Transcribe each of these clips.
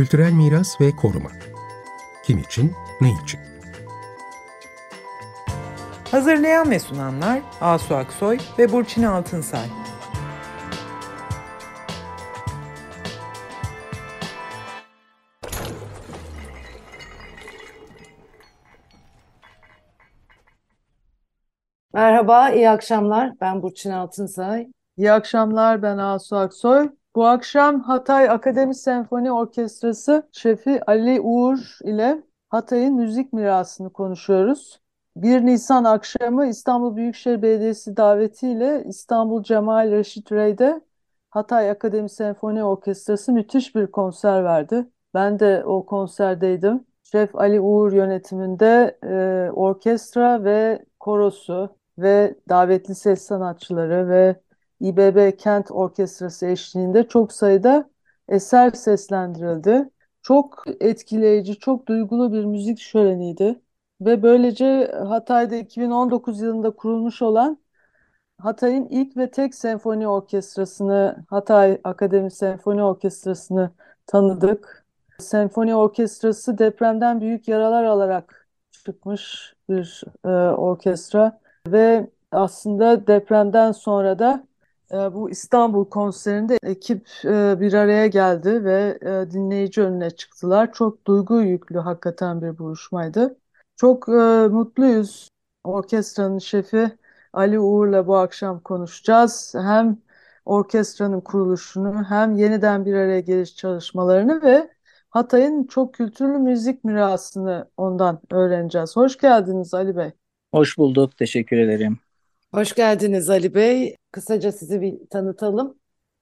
Kültürel miras ve koruma. Kim için, ne için? Hazırlayan ve sunanlar Asu Aksoy ve Burçin Altınsay. Merhaba, iyi akşamlar. Ben Burçin Altınsay. İyi akşamlar, ben Asu Aksoy. Bu akşam Hatay Akademi Senfoni Orkestrası şefi Ali Uğur ile Hatay'ın müzik mirasını konuşuyoruz. 1 Nisan akşamı İstanbul Büyükşehir Belediyesi davetiyle İstanbul Cemal Reşit Rey'de Hatay Akademi Senfoni Orkestrası müthiş bir konser verdi. Ben de o konserdeydim. Şef Ali Uğur yönetiminde e, orkestra ve korosu ve davetli ses sanatçıları ve İBB Kent Orkestrası eşliğinde çok sayıda eser seslendirildi. Çok etkileyici, çok duygulu bir müzik şöleniydi. Ve böylece Hatay'da 2019 yılında kurulmuş olan Hatay'ın ilk ve tek senfoni orkestrasını, Hatay Akademi Senfoni Orkestrası'nı tanıdık. Senfoni orkestrası depremden büyük yaralar alarak çıkmış bir e, orkestra ve aslında depremden sonra da bu İstanbul konserinde ekip e, bir araya geldi ve e, dinleyici önüne çıktılar. Çok duygu yüklü hakikaten bir buluşmaydı. Çok mutluyuz. Orkestranın şefi Ali Uğur'la bu akşam konuşacağız. Hem orkestranın kuruluşunu hem yeniden bir araya geliş çalışmalarını ve Hatay'ın çok kültürlü müzik mirasını ondan öğreneceğiz. Hoş geldiniz Ali Bey. Hoş bulduk, teşekkür ederim. Hoş geldiniz Ali Bey. Kısaca sizi bir tanıtalım.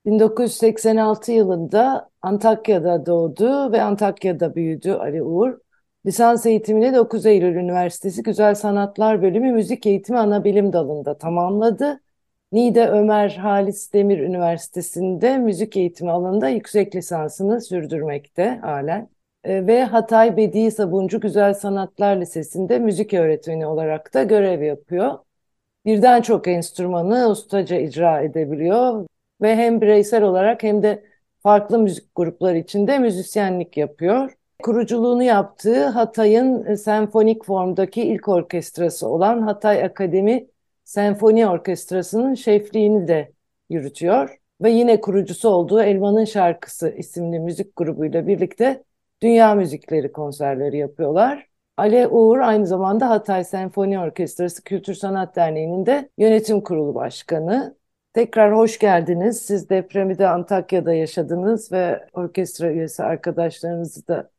1986 yılında Antakya'da doğdu ve Antakya'da büyüdü Ali Uğur. Lisans eğitimini 9 Eylül Üniversitesi Güzel Sanatlar Bölümü Müzik Eğitimi Anabilim Dalı'nda tamamladı. Niğde Ömer Halis Demir Üniversitesi'nde müzik eğitimi alanında yüksek lisansını sürdürmekte halen. E, ve Hatay Bedi Sabuncu Güzel Sanatlar Lisesi'nde müzik öğretmeni olarak da görev yapıyor birden çok enstrümanı ustaca icra edebiliyor ve hem bireysel olarak hem de farklı müzik grupları içinde müzisyenlik yapıyor. Kuruculuğunu yaptığı Hatay'ın e, senfonik formdaki ilk orkestrası olan Hatay Akademi Senfoni Orkestrası'nın şefliğini de yürütüyor. Ve yine kurucusu olduğu Elmanın Şarkısı isimli müzik grubuyla birlikte dünya müzikleri konserleri yapıyorlar. Ale Uğur aynı zamanda Hatay Senfoni Orkestrası Kültür Sanat Derneği'nin de yönetim kurulu başkanı. Tekrar hoş geldiniz. Siz depremi de Antakya'da yaşadınız ve orkestra üyesi arkadaşlarınızı da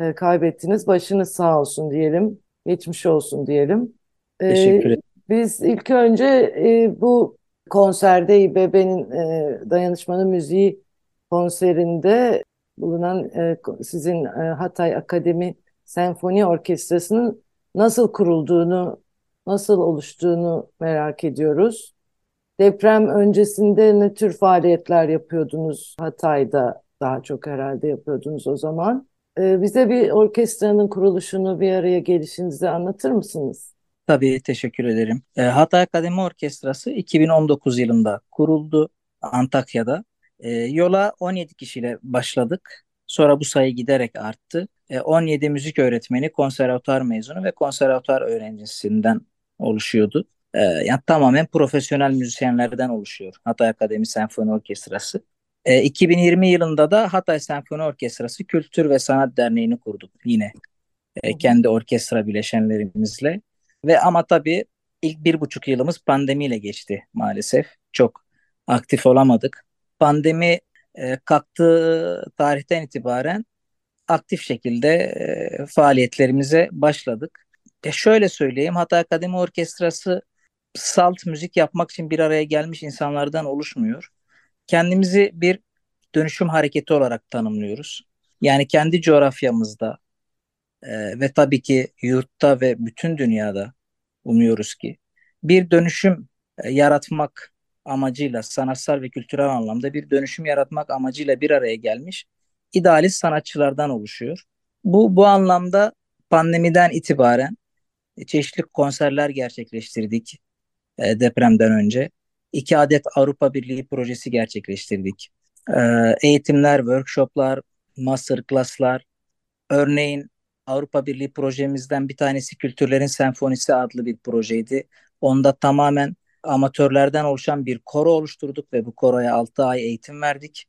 e, kaybettiniz. Başınız sağ olsun diyelim. Geçmiş olsun diyelim. E, Teşekkür ederim. Biz ilk önce e, bu konserde İBB'nin e, Dayanışmanın Müziği konserinde bulunan e, sizin e, Hatay Akademi senfoni orkestrasının nasıl kurulduğunu, nasıl oluştuğunu merak ediyoruz. Deprem öncesinde ne tür faaliyetler yapıyordunuz Hatay'da daha çok herhalde yapıyordunuz o zaman. Ee, bize bir orkestranın kuruluşunu bir araya gelişinizi anlatır mısınız? Tabii teşekkür ederim. E, Hatay Akademi Orkestrası 2019 yılında kuruldu Antakya'da. E, yola 17 kişiyle başladık. Sonra bu sayı giderek arttı. 17 e, müzik öğretmeni, konservatuar mezunu ve konservatuar öğrencisinden oluşuyordu. E, yani tamamen profesyonel müzisyenlerden oluşuyor Hatay Akademi Senfoni Orkestrası. 2020 e, yılında da Hatay Senfoni Orkestrası Kültür ve Sanat Derneği'ni kurduk yine kendi orkestra bileşenlerimizle. Ve ama tabii ilk bir buçuk yılımız pandemiyle geçti maalesef. Çok aktif olamadık. Pandemi e, kalktığı tarihten itibaren aktif şekilde e, faaliyetlerimize başladık. E şöyle söyleyeyim, Hatay Akademi Orkestrası salt müzik yapmak için bir araya gelmiş insanlardan oluşmuyor. Kendimizi bir dönüşüm hareketi olarak tanımlıyoruz. Yani kendi coğrafyamızda e, ve tabii ki yurtta ve bütün dünyada umuyoruz ki bir dönüşüm e, yaratmak amacıyla sanatsal ve kültürel anlamda bir dönüşüm yaratmak amacıyla bir araya gelmiş idealist sanatçılardan oluşuyor. Bu bu anlamda pandemiden itibaren çeşitli konserler gerçekleştirdik e, depremden önce. İki adet Avrupa Birliği projesi gerçekleştirdik. E, eğitimler, workshoplar, master class'lar. Örneğin Avrupa Birliği projemizden bir tanesi Kültürlerin Senfonisi adlı bir projeydi. Onda tamamen amatörlerden oluşan bir koro oluşturduk ve bu koroya 6 ay eğitim verdik.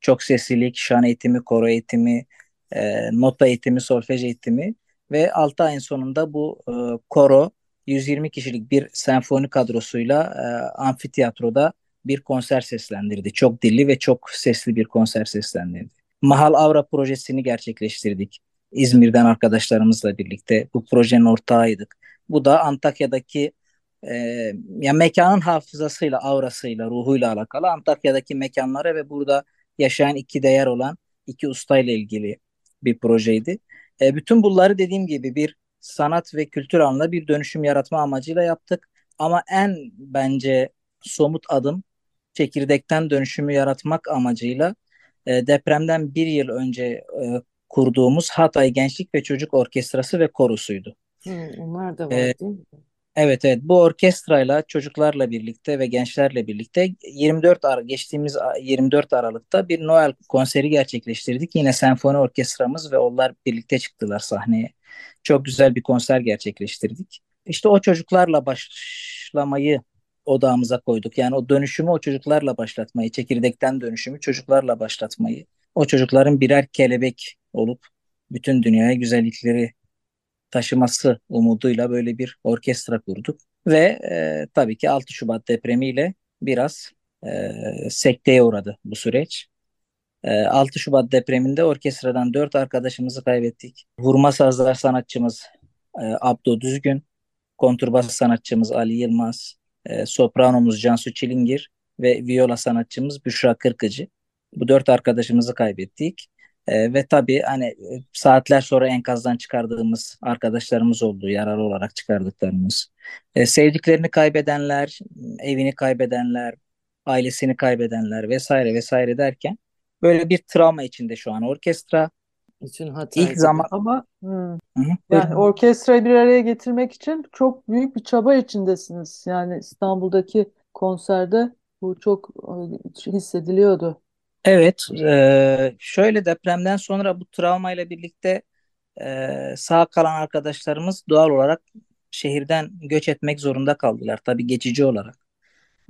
Çok seslilik, şan eğitimi, koro eğitimi, e, nota eğitimi, solfej eğitimi ve 6 ayın sonunda bu e, koro 120 kişilik bir senfoni kadrosuyla e, amfiteyatroda bir konser seslendirdi. Çok dilli ve çok sesli bir konser seslendirdi. Mahal Avra projesini gerçekleştirdik. İzmir'den arkadaşlarımızla birlikte bu projenin ortağıydık. Bu da Antakya'daki e, ya mekanın hafızasıyla, aurasıyla, ruhuyla alakalı Antakya'daki mekanlara ve burada yaşayan iki değer olan iki ustayla ilgili bir projeydi. E, bütün bunları dediğim gibi bir sanat ve kültür alanında bir dönüşüm yaratma amacıyla yaptık. Ama en bence somut adım çekirdekten dönüşümü yaratmak amacıyla e, depremden bir yıl önce e, kurduğumuz Hatay Gençlik ve Çocuk Orkestrası ve Korusuydu. Hı, onlar da var E, değil mi? Evet evet bu orkestrayla çocuklarla birlikte ve gençlerle birlikte 24 Ar geçtiğimiz 24 Aralık'ta bir Noel konseri gerçekleştirdik. Yine senfoni orkestramız ve onlar birlikte çıktılar sahneye. Çok güzel bir konser gerçekleştirdik. İşte o çocuklarla başlamayı odağımıza koyduk. Yani o dönüşümü o çocuklarla başlatmayı, çekirdekten dönüşümü çocuklarla başlatmayı. O çocukların birer kelebek olup bütün dünyaya güzellikleri taşıması umuduyla böyle bir orkestra kurduk. Ve e, tabii ki 6 Şubat depremiyle biraz e, sekteye uğradı bu süreç. E, 6 Şubat depreminde orkestradan 4 arkadaşımızı kaybettik. Vurma sazlar sanatçımız e, Abdo Düzgün, konturbas sanatçımız Ali Yılmaz, e, sopranomuz Cansu Çilingir ve viola sanatçımız Büşra Kırkıcı. Bu dört arkadaşımızı kaybettik. E, ve tabii hani e, saatler sonra enkazdan çıkardığımız arkadaşlarımız oldu, yaralı olarak çıkardıklarımız. E, sevdiklerini kaybedenler, evini kaybedenler, ailesini kaybedenler vesaire vesaire derken böyle bir travma içinde şu an orkestra. Bütün Hatay İlk zaman Ama hı, Hı yani orkestrayı bir araya getirmek için çok büyük bir çaba içindesiniz. Yani İstanbul'daki konserde bu çok e, hissediliyordu. Evet, e, şöyle depremden sonra bu travmayla birlikte e, sağ kalan arkadaşlarımız doğal olarak şehirden göç etmek zorunda kaldılar. Tabii geçici olarak.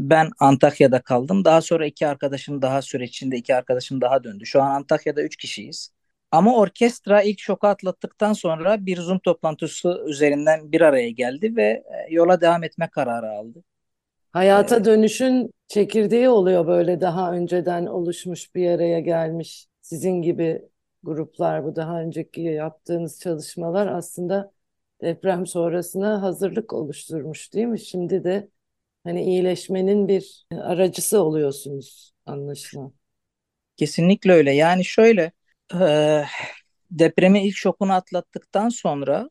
Ben Antakya'da kaldım. Daha sonra iki arkadaşım daha süreç içinde iki arkadaşım daha döndü. Şu an Antakya'da üç kişiyiz. Ama orkestra ilk şoku atlattıktan sonra bir Zoom toplantısı üzerinden bir araya geldi ve yola devam etme kararı aldı. Hayata dönüşün çekirdeği oluyor böyle daha önceden oluşmuş bir araya gelmiş. Sizin gibi gruplar bu daha önceki yaptığınız çalışmalar aslında deprem sonrasına hazırlık oluşturmuş değil mi? Şimdi de hani iyileşmenin bir aracısı oluyorsunuz anlaşılan. kesinlikle öyle. Yani şöyle e, depremin ilk şokunu atlattıktan sonra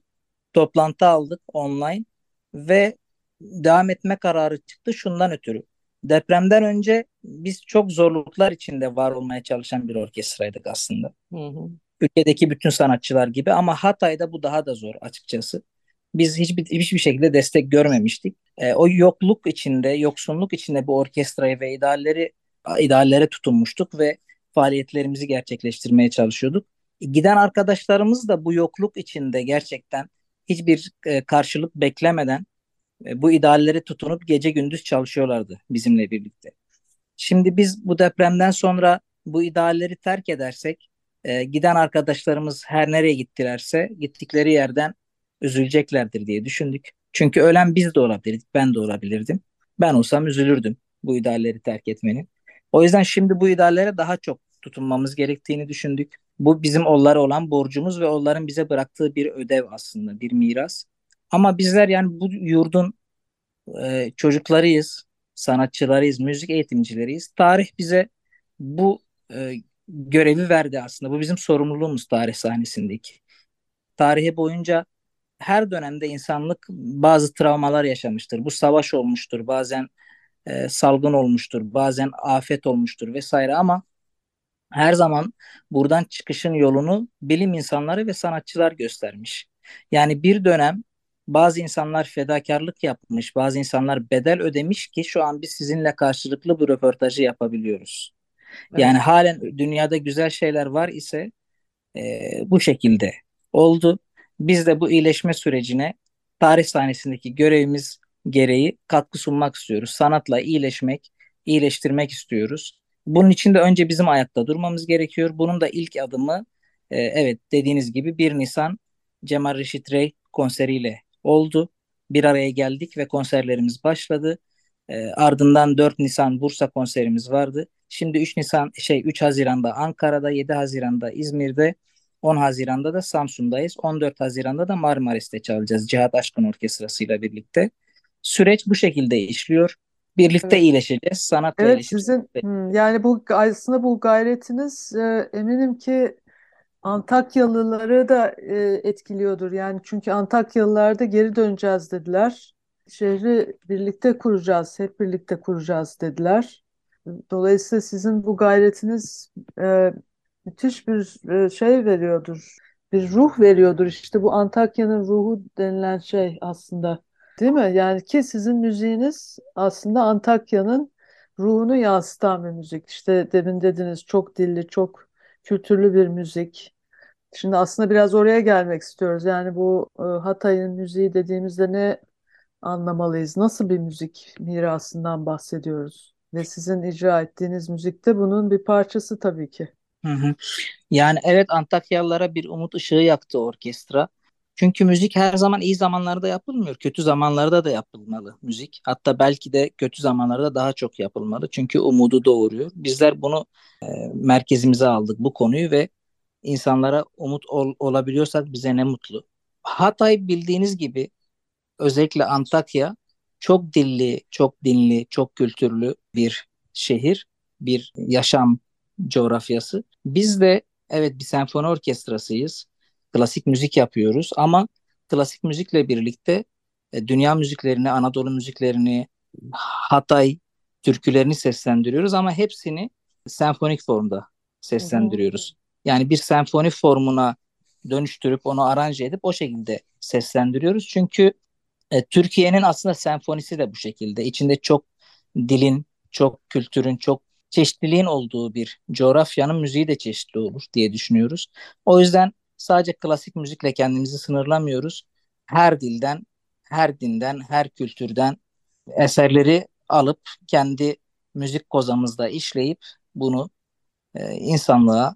toplantı aldık online ve devam etme kararı çıktı şundan ötürü. Depremden önce biz çok zorluklar içinde var olmaya çalışan bir orkestraydık aslında. Hı hı. Ülkedeki bütün sanatçılar gibi ama Hatay'da bu daha da zor açıkçası. Biz hiçbir, hiçbir şekilde destek görmemiştik. E, o yokluk içinde, yoksunluk içinde bu orkestrayı ve idealleri ideallere tutunmuştuk ve faaliyetlerimizi gerçekleştirmeye çalışıyorduk. Giden arkadaşlarımız da bu yokluk içinde gerçekten hiçbir e, karşılık beklemeden bu ideallere tutunup gece gündüz çalışıyorlardı bizimle birlikte. Şimdi biz bu depremden sonra bu idealleri terk edersek e, giden arkadaşlarımız her nereye gittilerse gittikleri yerden üzüleceklerdir diye düşündük. Çünkü ölen biz de olabilirdik, ben de olabilirdim. Ben olsam üzülürdüm bu idealleri terk etmenin. O yüzden şimdi bu ideallere daha çok tutunmamız gerektiğini düşündük. Bu bizim onlara olan borcumuz ve onların bize bıraktığı bir ödev aslında, bir miras. Ama bizler yani bu yurdun e, çocuklarıyız, sanatçılarıyız, müzik eğitimcileriyiz. Tarih bize bu e, görevi verdi aslında. Bu bizim sorumluluğumuz tarih sahnesindeki. Tarihi boyunca her dönemde insanlık bazı travmalar yaşamıştır. Bu savaş olmuştur, bazen e, salgın olmuştur, bazen afet olmuştur vesaire ama her zaman buradan çıkışın yolunu bilim insanları ve sanatçılar göstermiş. Yani bir dönem bazı insanlar fedakarlık yapmış, bazı insanlar bedel ödemiş ki şu an biz sizinle karşılıklı bu röportajı yapabiliyoruz. Evet. Yani halen dünyada güzel şeyler var ise e, bu şekilde oldu. Biz de bu iyileşme sürecine tarih sahnesindeki görevimiz gereği katkı sunmak istiyoruz. Sanatla iyileşmek, iyileştirmek istiyoruz. Bunun için de önce bizim ayakta durmamız gerekiyor. Bunun da ilk adımı e, evet dediğiniz gibi 1 Nisan Cemal Reşit Rey konseriyle oldu. Bir araya geldik ve konserlerimiz başladı. E, ardından 4 Nisan Bursa konserimiz vardı. Şimdi 3 Nisan şey 3 Haziran'da Ankara'da, 7 Haziran'da İzmir'de, 10 Haziran'da da Samsun'dayız. 14 Haziran'da da Marmaris'te çalacağız Cihat Aşkın Orkestrası ile birlikte. Süreç bu şekilde işliyor. Birlikte Evet. iyileşeceğiz. Sanatla Evet iyileşip sizin yani bu aslında bu gayretiniz e, eminim ki Antakyalıları da e, etkiliyordur. Yani çünkü Antakyalılar da geri döneceğiz dediler. Şehri birlikte kuracağız, hep birlikte kuracağız dediler. Dolayısıyla sizin bu gayretiniz e, müthiş bir e, şey veriyordur. Bir ruh veriyordur. İşte bu Antakya'nın ruhu denilen şey aslında. Değil mi? Yani ki sizin müziğiniz aslında Antakya'nın ruhunu yansıtan bir müzik. İşte demin dediniz çok dilli, çok kültürlü bir müzik. Şimdi aslında biraz oraya gelmek istiyoruz. Yani bu e, Hatay'ın müziği dediğimizde ne anlamalıyız? Nasıl bir müzik mirasından bahsediyoruz? Ve sizin icra ettiğiniz müzik de bunun bir parçası tabii ki. Hı hı. Yani evet Antakyalılara bir umut ışığı yaktı orkestra. Çünkü müzik her zaman iyi zamanlarda yapılmıyor. Kötü zamanlarda da yapılmalı müzik. Hatta belki de kötü zamanlarda daha çok yapılmalı. Çünkü umudu doğuruyor. Bizler bunu e, merkezimize aldık bu konuyu ve insanlara umut ol- olabiliyorsak bize ne mutlu. Hatay bildiğiniz gibi özellikle Antakya çok dilli, çok dinli, çok kültürlü bir şehir, bir yaşam coğrafyası. Biz de evet bir senfoni orkestrasıyız. Klasik müzik yapıyoruz ama klasik müzikle birlikte e, dünya müziklerini, Anadolu müziklerini, Hatay türkülerini seslendiriyoruz ama hepsini senfonik formda seslendiriyoruz. Yani bir senfoni formuna dönüştürüp onu aranje edip o şekilde seslendiriyoruz. Çünkü e, Türkiye'nin aslında senfonisi de bu şekilde. İçinde çok dilin, çok kültürün, çok çeşitliliğin olduğu bir coğrafyanın müziği de çeşitli olur diye düşünüyoruz. O yüzden sadece klasik müzikle kendimizi sınırlamıyoruz. Her dilden, her dinden, her kültürden eserleri alıp kendi müzik kozamızda işleyip bunu e, insanlığa,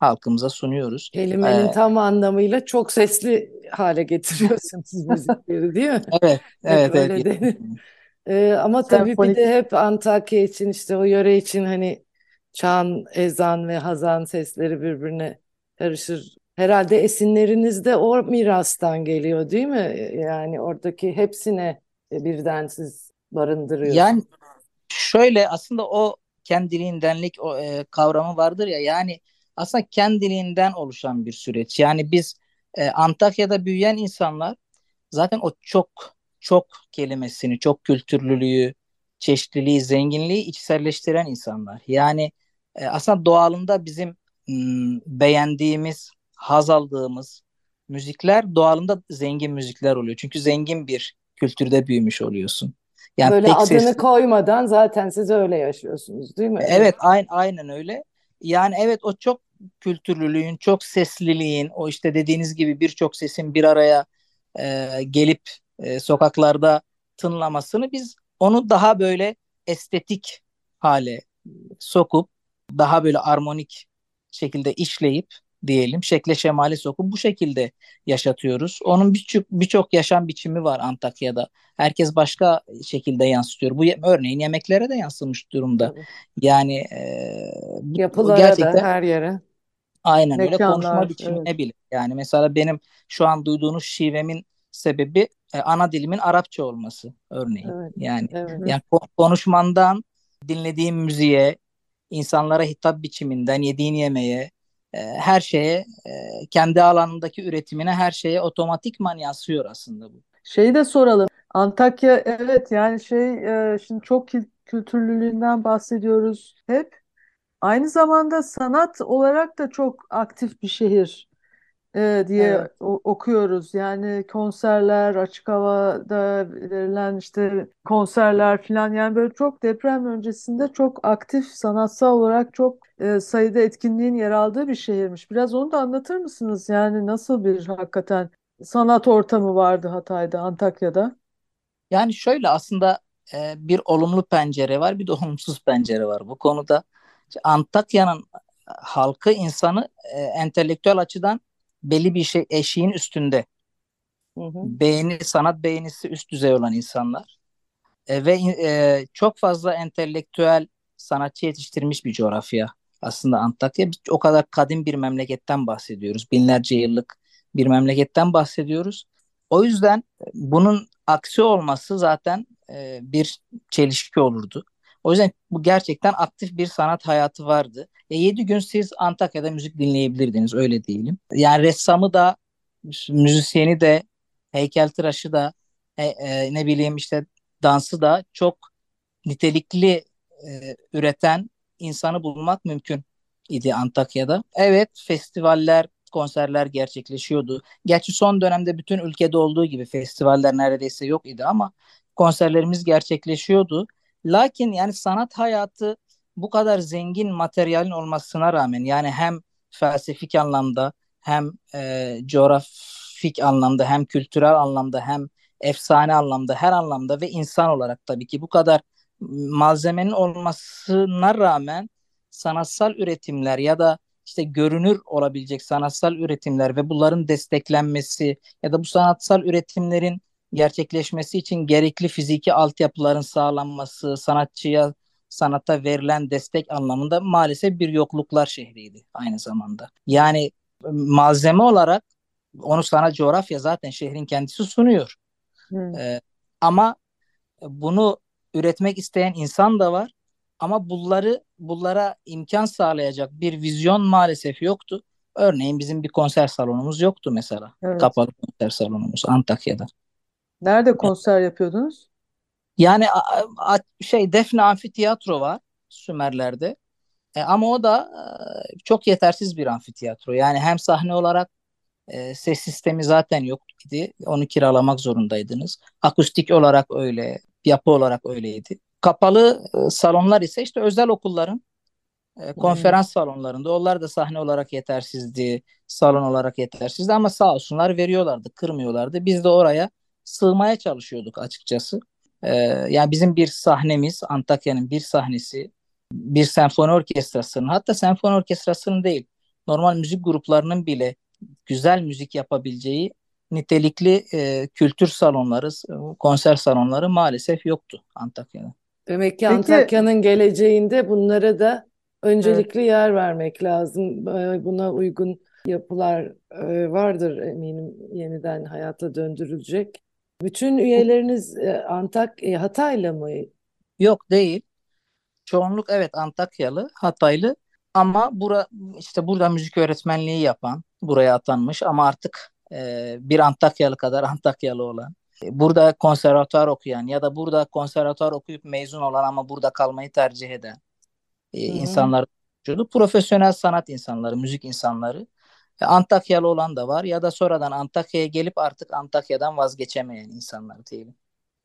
halkımıza sunuyoruz. Kelimenin Ee, tam anlamıyla çok sesli hale getiriyorsunuz müzikleri değil mi? evet, evet, evet. denir. Ee, ama tabii bir Senfonik. de hep Antakya için işte o yöre için hani çan, ezan ve hazan sesleri birbirine karışır. Herhalde esinleriniz de o mirastan geliyor değil mi? Yani oradaki hepsine birden siz barındırıyorsunuz. Yani şöyle aslında o kendiliğindenlik o, e, kavramı vardır ya yani aslında kendiliğinden oluşan bir süreç. Yani biz e, Antakya'da büyüyen insanlar zaten o çok çok kelimesini, çok kültürlülüğü, çeşitliliği, zenginliği içselleştiren insanlar. Yani e, aslında doğalında bizim m, beğendiğimiz, haz aldığımız müzikler doğalında zengin müzikler oluyor. Çünkü zengin bir kültürde büyümüş oluyorsun. Yani Böyle adını sesli koymadan zaten siz öyle yaşıyorsunuz değil mi? Evet, aynen, aynen öyle. Yani evet o çok kültürlülüğün, çok sesliliğin, o işte dediğiniz gibi birçok sesin bir araya e, gelip e, sokaklarda tınlamasını biz onu daha böyle estetik hale sokup daha böyle armonik şekilde işleyip diyelim şekle şemale sokup bu şekilde yaşatıyoruz. Onun birçok birçok yaşam biçimi var Antakya'da. Herkes başka şekilde yansıtıyor. Bu örneğin yemeklere de yansımış durumda. Yani e, Yapılara da gerçekten her yere. Aynen öyle konuşma Mekanlar, biçimine evet. bile. Yani mesela benim şu an duyduğunuz şivemin sebebi e, ana dilimin Arapça olması örneğin. Evet, Yani evet. yani ko- konuşmandan dinlediğim müziğe, insanlara hitap biçiminden yediğin yemeğe, e, her şeye, e, kendi alanındaki üretimine her şeye otomatikman yansıyor aslında bu. Şeyi de soralım. Antakya evet yani şey e, şimdi çok kül- kültürlülüğünden bahsediyoruz hep. Aynı zamanda sanat olarak da çok aktif bir şehir. e, diye Evet. o- okuyoruz. Yani konserler, açık havada verilen işte konserler falan yani böyle çok deprem öncesinde çok aktif sanatsal olarak çok e, sayıda etkinliğin yer aldığı bir şehirmiş. Biraz onu da anlatır mısınız? Yani nasıl bir hakikaten sanat ortamı vardı Hatay'da, Antakya'da? Yani şöyle aslında e, bir olumlu pencere var, bir de olumsuz pencere var bu konuda. Antakya'nın halkı, insanı e, entelektüel açıdan belli bir şey eşiğin üstünde. Hı hı. Beğeni, sanat beğenisi üst düzey olan insanlar. E, ve e, çok fazla entelektüel sanatçı yetiştirmiş bir coğrafya aslında Antakya. O kadar kadim bir memleketten bahsediyoruz. Binlerce yıllık bir memleketten bahsediyoruz. O yüzden e, bunun aksi olması zaten e, bir çelişki olurdu. O yüzden bu gerçekten aktif bir sanat hayatı vardı. E, 7 gün siz Antakya'da müzik dinleyebilirdiniz öyle diyelim. Yani ressamı da, müzisyeni de, heykeltıraşı da, e, e, ne bileyim işte dansı da çok nitelikli e, üreten insanı bulmak mümkün idi Antakya'da. Evet festivaller, konserler gerçekleşiyordu. Gerçi son dönemde bütün ülkede olduğu gibi festivaller neredeyse yok idi ama konserlerimiz gerçekleşiyordu. Lakin yani sanat hayatı bu kadar zengin materyalin olmasına rağmen yani hem felsefik anlamda hem e, coğrafik anlamda hem kültürel anlamda hem efsane anlamda her anlamda ve insan olarak tabii ki bu kadar malzemenin olmasına rağmen sanatsal üretimler ya da işte görünür olabilecek sanatsal üretimler ve bunların desteklenmesi ya da bu sanatsal üretimlerin gerçekleşmesi için gerekli fiziki altyapıların sağlanması, sanatçıya sanata verilen destek anlamında maalesef bir yokluklar şehriydi aynı zamanda. Yani malzeme olarak onu sana coğrafya zaten şehrin kendisi sunuyor. Hmm. Ee, ama bunu üretmek isteyen insan da var. Ama bunları bunlara imkan sağlayacak bir vizyon maalesef yoktu. Örneğin bizim bir konser salonumuz yoktu mesela. Evet. Kapalı konser salonumuz Antakya'da. Nerede konser yapıyordunuz? Yani şey Defne Amfiteyatro var Sümerler'de. E, ama o da e, çok yetersiz bir amfiteyatro. Yani hem sahne olarak e, ses sistemi zaten yok idi. Onu kiralamak zorundaydınız. Akustik olarak öyle, yapı olarak öyleydi. Kapalı e, salonlar ise işte özel okulların e, konferans salonlarında. Onlar da sahne olarak yetersizdi, salon olarak yetersizdi ama sağ olsunlar veriyorlardı, kırmıyorlardı. Biz de oraya sığmaya çalışıyorduk açıkçası. E, yani bizim bir sahnemiz, Antakya'nın bir sahnesi, bir senfoni orkestrasının, hatta senfoni orkestrasının değil, normal müzik gruplarının bile güzel müzik yapabileceği nitelikli e, kültür salonları, konser salonları maalesef yoktu Antakya'da. Demek ki Peki- Antakya'nın geleceğinde bunlara da öncelikli yer vermek lazım. Ee, Buna uygun yapılar e, vardır eminim yeniden hayata döndürülecek. Bütün üyeleriniz e, Antak e, Hataylı mı? Yok değil. Çoğunluk evet Antakyalı, Hataylı ama bura, işte burada müzik öğretmenliği yapan, buraya atanmış ama artık e, bir Antakyalı kadar Antakyalı olan, e, burada konservatuar okuyan ya da burada konservatuar okuyup mezun olan ama burada kalmayı tercih eden e, insanlar. Profesyonel sanat insanları, müzik insanları. Antakyalı olan da var ya da sonradan Antakya'ya gelip artık Antakya'dan vazgeçemeyen insanlar diyelim.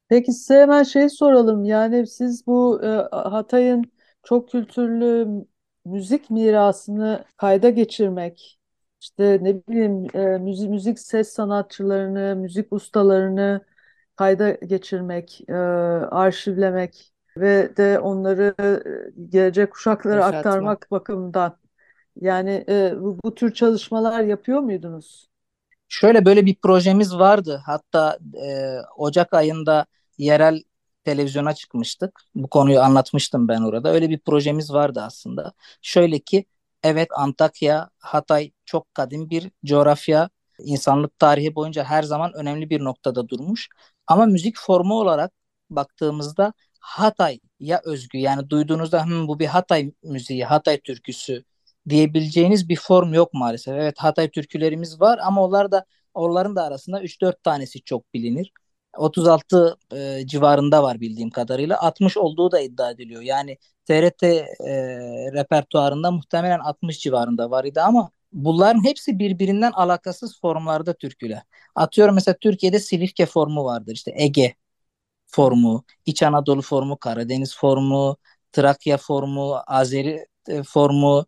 Peki size hemen şey soralım. Yani siz bu e, Hatay'ın çok kültürlü müzik mirasını kayda geçirmek, işte ne bileyim e, müzik, müzik ses sanatçılarını, müzik ustalarını kayda geçirmek, e, arşivlemek ve de onları e, gelecek kuşaklara Yaşatmak. aktarmak bakımından. Yani e, bu, bu tür çalışmalar yapıyor muydunuz? Şöyle böyle bir projemiz vardı. Hatta e, Ocak ayında yerel televizyona çıkmıştık. Bu konuyu anlatmıştım ben orada. Öyle bir projemiz vardı aslında. Şöyle ki evet Antakya, Hatay çok kadim bir coğrafya. İnsanlık tarihi boyunca her zaman önemli bir noktada durmuş. Ama müzik formu olarak baktığımızda Hatay'a özgü yani duyduğunuzda "Hı, bu bir Hatay müziği, Hatay türküsü diyebileceğiniz bir form yok maalesef. Evet Hatay türkülerimiz var ama onlar da onların da arasında 3-4 tanesi çok bilinir. 36 e, civarında var bildiğim kadarıyla. 60 olduğu da iddia ediliyor. Yani TRT e, repertuarında muhtemelen 60 civarında var idi ama bunların hepsi birbirinden alakasız formlarda türküler. Atıyorum mesela Türkiye'de Silifke formu vardır. İşte Ege formu, İç Anadolu formu, Karadeniz formu, Trakya formu, Azeri e, formu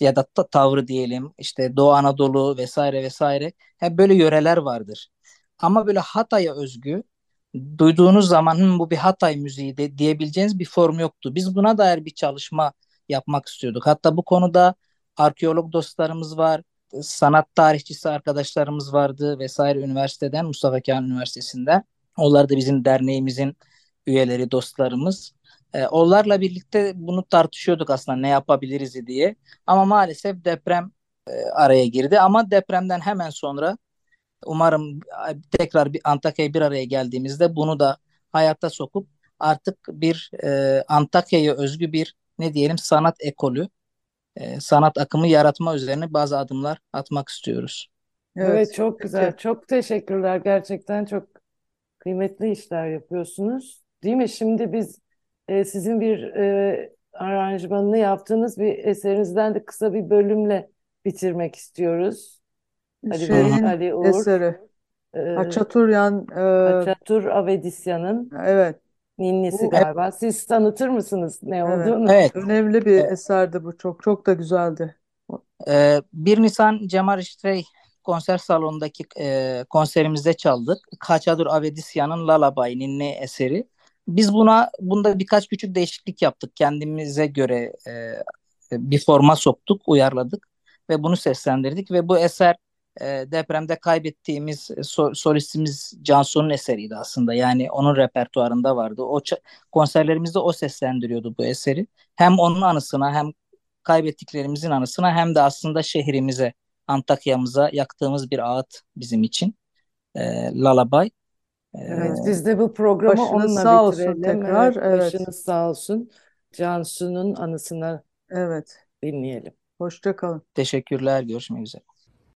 ya da ta- tavrı diyelim. İşte Doğu Anadolu vesaire vesaire. Hep böyle yöreler vardır. Ama böyle Hatay'a özgü duyduğunuz zaman "Hı, bu bir Hatay müziği de diyebileceğiniz bir form yoktu. Biz buna dair bir çalışma yapmak istiyorduk. Hatta bu konuda arkeolog dostlarımız var, sanat tarihçisi arkadaşlarımız vardı vesaire üniversiteden, Mustafa Kemal Üniversitesi'nden. Onlar da bizim derneğimizin üyeleri, dostlarımız. Ee, onlarla birlikte bunu tartışıyorduk aslında ne yapabiliriz diye. Ama maalesef deprem e, araya girdi. Ama depremden hemen sonra Umarım tekrar bir Antakya'ya bir araya geldiğimizde bunu da hayata sokup artık bir e, Antakya'ya özgü bir ne diyelim sanat ekolü, e, sanat akımı yaratma üzerine bazı adımlar atmak istiyoruz. Evet, çok peki. güzel. Çok teşekkürler. Gerçekten çok kıymetli işler yapıyorsunuz. Değil mi? Şimdi biz e, sizin bir e, aranjmanını yaptığınız bir eserinizden de kısa bir bölümle bitirmek istiyoruz. Ali Şeyin Ali Uğur, eseri. e, Haçaturyan e, Haçatur Avedisya'nın evet. ninnisi Bu- galiba. Siz tanıtır mısınız ne Evet. olduğunu? Evet, Önemli bir Evet. eserdi bu çok. Çok da güzeldi. e, 1 Nisan Cemal İştrey konser salonundaki e, konserimizde çaldık. Kaçadur Avedisya'nın Lalabay Ninni eseri. Biz buna bunda birkaç küçük değişiklik yaptık. Kendimize göre e, bir forma soktuk, uyarladık ve bunu seslendirdik ve bu eser e, depremde kaybettiğimiz so- solistimiz Cansu'nun eseriydi aslında. Yani onun repertuarında vardı. O konserlerimizde o seslendiriyordu bu eseri. Hem onun anısına hem kaybettiklerimizin anısına hem de aslında şehrimize, Antakya'mıza yaktığımız bir ağıt bizim için. E, Lalabay. Evet, biz de bu programı Başınız onunla sağ olsun bitirelim. tekrar, Evet, evet. başınız sağ olsun. Cansu'nun anısına Evet. dinleyelim. Hoşça kalın. teşekkürler, görüşmek üzere.